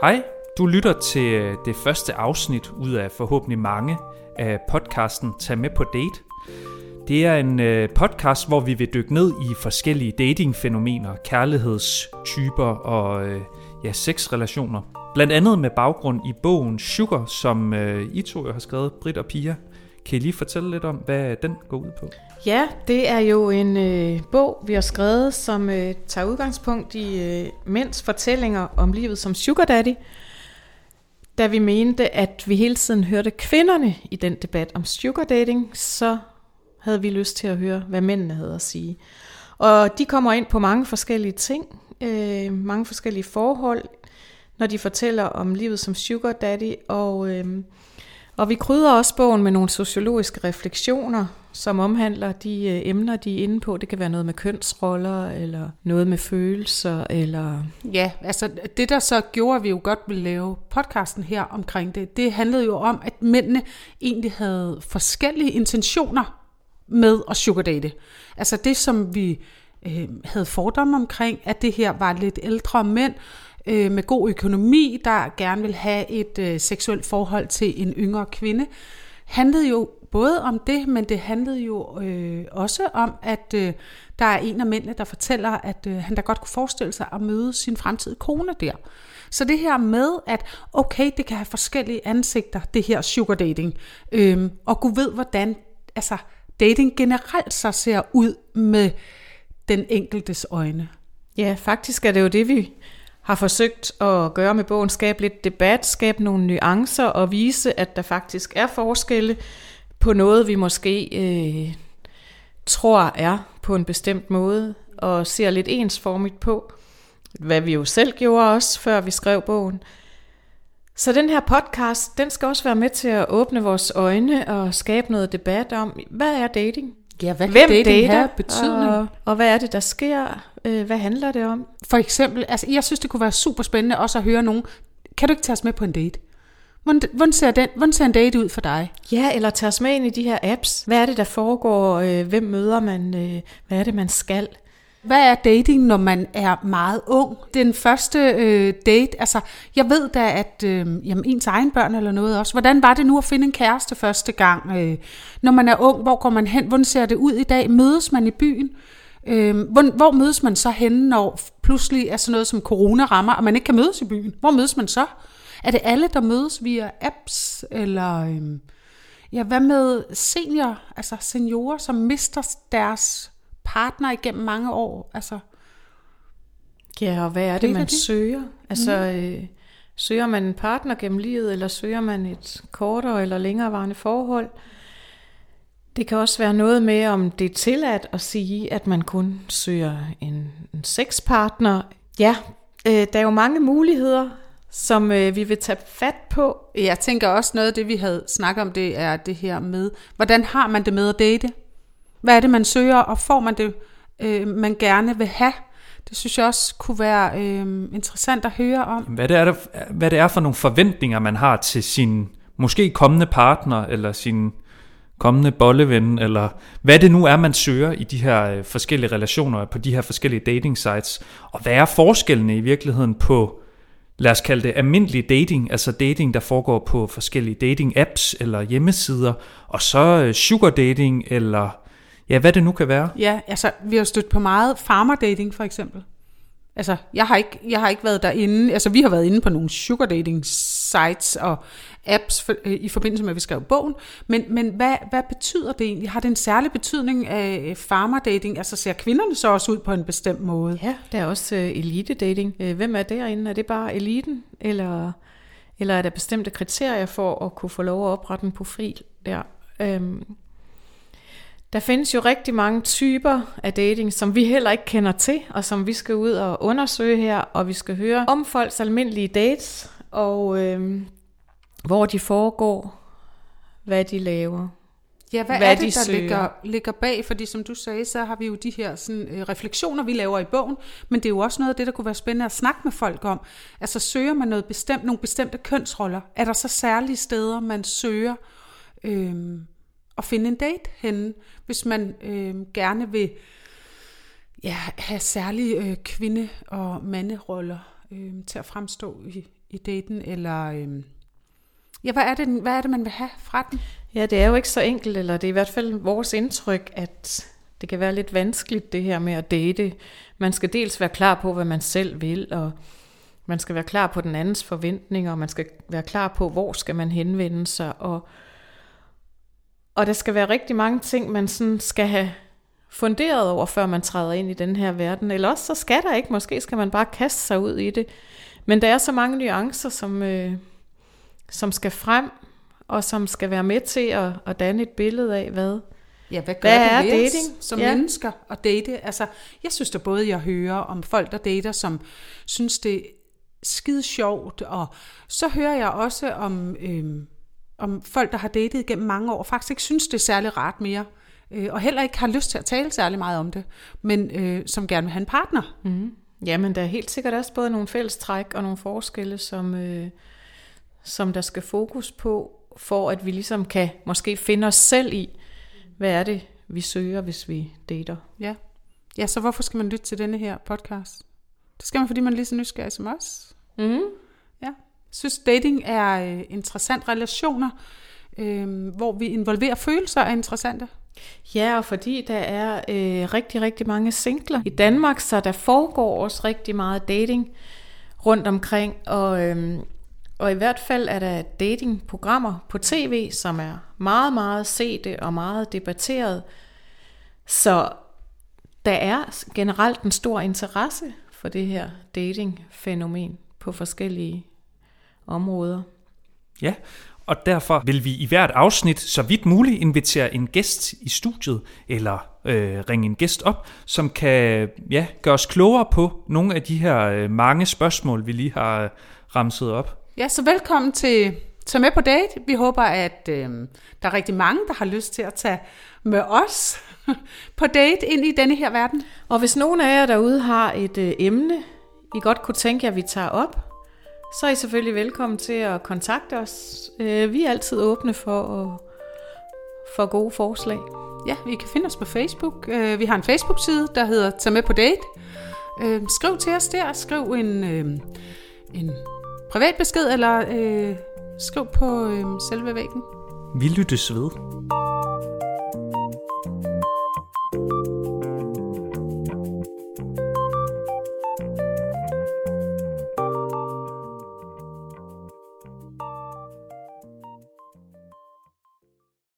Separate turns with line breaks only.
Hej, du lytter til øh, det første afsnit ud af forhåbentlig mange af podcasten Tag med på date. Det er en øh, podcast, hvor vi vil dykke ned i forskellige datingfænomener, kærlighedstyper og øh, ja, sexrelationer. Blandt andet med baggrund i bogen Sugar, som I to har skrevet, Britt og Pia. Kan I lige fortælle lidt om, hvad den går ud på?
Ja, det er jo en øh, bog, vi har skrevet, som øh, tager udgangspunkt i øh, mænds fortællinger om livet som sugar daddy. Da vi mente, at vi hele tiden hørte kvinderne i den debat om sugar dating, så havde vi lyst til at høre, hvad mændene havde at sige. Og de kommer ind på mange forskellige ting, øh, mange forskellige forhold, når de fortæller om livet som sugar daddy, og... Øh, og vi krydder også bogen med nogle sociologiske refleksioner, som omhandler de øh, emner, de er inde på. Det kan være noget med kønsroller, eller noget med følelser, eller...
Ja, altså det der så gjorde, at vi jo godt ville lave podcasten her omkring det, det handlede jo om, at mændene egentlig havde forskellige intentioner med at sugardate. Altså det, som vi øh, havde fordomme omkring, at det her var lidt ældre mænd, øh, med god økonomi, der gerne vil have et øh, seksuelt forhold til en yngre kvinde, handlede jo både om det, men det handlede jo øh, også om, at øh, der er en af mændene, der fortæller, at øh, han da godt kunne forestille sig at møde sin fremtidige kone der. Så det her med, at okay, det kan have forskellige ansigter, det her sugar dating, øh, og Gud ved, hvordan altså, dating generelt så ser ud med den enkeltes øjne.
Ja, faktisk er det jo det, vi har forsøgt at gøre med bogen, skabe lidt debat, skabe nogle nuancer og vise, at der faktisk er forskelle på noget, vi måske øh, tror er på en bestemt måde, og ser lidt ensformigt på, hvad vi jo selv gjorde også, før vi skrev bogen. Så den her podcast, den skal også være med til at åbne vores øjne og skabe noget debat om, hvad er dating?
Ja, hvad Hvem dating dater, have betydning?
Og, og hvad er det, der sker? Øh, hvad handler det om?
For eksempel, altså jeg synes, det kunne være super spændende også at høre nogen. Kan du ikke tage os med på en date? Hvordan, hvordan, ser, den, hvordan ser en date ud for dig?
Ja, eller tage os med ind i de her apps. Hvad er det, der foregår? Øh, hvem møder man? Øh, hvad er det, man skal?
Hvad er dating, når man er meget ung? Den første øh, date, altså jeg ved da, at øh, jamen, ens egen børn eller noget også. Hvordan var det nu at finde en kæreste første gang? Øh, når man er ung, hvor går man hen? Hvordan ser det ud i dag? Mødes man i byen? Øh, hvor, hvor mødes man så henne, når pludselig er sådan noget som corona rammer, og man ikke kan mødes i byen? Hvor mødes man så? Er det alle, der mødes via apps, eller... Øh, ja, hvad med senior, altså seniorer, som mister deres partner igennem mange år. Altså,
ja, og hvad er det, man det? søger? Altså, mm. øh, søger man en partner gennem livet, eller søger man et kortere eller længerevarende forhold? Det kan også være noget med, om det er tilladt at sige, at man kun søger en, en sexpartner. Ja, øh, der er jo mange muligheder, som øh, vi vil tage fat på.
Jeg tænker også noget af det, vi havde snakket om, det er det her med, hvordan har man det med at date? Hvad er det, man søger, og får man det, øh, man gerne vil have? Det synes jeg også kunne være øh, interessant at høre om.
Hvad det, er hvad det er for nogle forventninger, man har til sin måske kommende partner, eller sin kommende bolleven, eller hvad det nu er, man søger i de her øh, forskellige relationer, på de her forskellige dating sites. Og hvad er forskellene i virkeligheden på, lad os kalde det almindelig dating, altså dating, der foregår på forskellige dating apps eller hjemmesider, og så øh, sugar dating, eller Ja, hvad det nu kan være.
Ja, altså vi har stødt på meget farmer dating for eksempel. Altså, jeg har ikke, jeg har ikke været derinde. Altså, vi har været inde på nogle sugar dating sites og apps for, øh, i forbindelse med, at vi skrev bogen. Men, men hvad, hvad betyder det egentlig? Har det en særlig betydning af farmer dating? Altså, ser kvinderne så også ud på en bestemt måde?
Ja, der er også øh, elite dating. Øh, hvem er derinde? Er det bare eliten? Eller, eller er der bestemte kriterier for at kunne få lov at oprette en profil der? Øhm, der findes jo rigtig mange typer af dating, som vi heller ikke kender til, og som vi skal ud og undersøge her, og vi skal høre om folks almindelige dates, og øh, hvor de foregår, hvad de laver.
Ja, hvad, hvad er det, der ligger, ligger bag? Fordi som du sagde, så har vi jo de her sådan, øh, refleksioner, vi laver i bogen, men det er jo også noget af det, der kunne være spændende at snakke med folk om. Altså søger man noget bestemt, nogle bestemte kønsroller? Er der så særlige steder, man søger? Øh, at finde en date henne, hvis man øh, gerne vil ja, have særlige øh, kvinde- og manderoller øh, til at fremstå i, i daten, eller Øh, ja, hvad er, det, hvad er det, man vil have fra den?
Ja, det er jo ikke så enkelt, eller det er i hvert fald vores indtryk, at det kan være lidt vanskeligt det her med at date. Man skal dels være klar på, hvad man selv vil, og man skal være klar på den andens forventninger, og man skal være klar på, hvor skal man henvende sig, og, og der skal være rigtig mange ting, man sådan skal have funderet over, før man træder ind i den her verden. Eller også så skal der ikke, måske skal man bare kaste sig ud i det. Men der er så mange nuancer, som, øh, som skal frem, og som skal være med til at, at danne et billede af, hvad,
Ja, hvad gør
Hvad
det
er
ved
dating?
os som
Ja.
ja. mennesker at date? Altså, jeg synes da både, jeg hører om folk, der dater, som synes, det er skide sjovt, og så hører jeg også om, øhm, om folk, der har datet gennem mange år, faktisk ikke synes, det er særlig rart mere, øh, og heller ikke har lyst til at tale særlig meget om det, men øh, som gerne vil have en partner.
Ja, men der er helt sikkert også både nogle fællestræk og nogle forskelle, som, øh, som der skal fokus på, for at vi ligesom kan måske finde os selv i, hvad er det, vi søger, hvis vi dater.
Ja. ja, så hvorfor skal man lytte til denne her podcast? Det skal man, fordi man er lige så nysgerrig som os.
Mm.
Ja. Synes, dating er øh, interessant. Relationer, øh, hvor vi involverer følelser, er interessante.
Ja, og fordi der er øh, rigtig, rigtig mange singler i Danmark, så der foregår også rigtig meget dating rundt omkring, og, øh, og i hvert fald er der datingprogrammer på tv, som er meget, meget sete og meget debatteret. Så der er generelt en stor interesse for det her datingfænomen på forskellige områder.
Ja, og derfor vil vi i hvert afsnit så vidt muligt invitere en gæst i studiet, eller øh, ringe en gæst op, som kan ja, gøre os klogere på nogle af de her øh, mange spørgsmål, vi lige har øh, ramset op.
Ja, så velkommen til Tag med på date. Vi håber, at øh, der er rigtig mange, der har lyst til at tage med os på date ind i denne her verden.
Og hvis nogen af jer derude har et øh, emne, I godt kunne tænke jer, vi tager op, så er I selvfølgelig velkommen til at kontakte os. Øh, vi er altid åbne for, at, for gode forslag.
Ja, vi kan finde os på Facebook. Øh, vi har en Facebook-side, der hedder Tag med på date. Øh, skriv til os der. Skriv en, en privat besked, eller skriv på selve væggen.
Vi lyttes ved.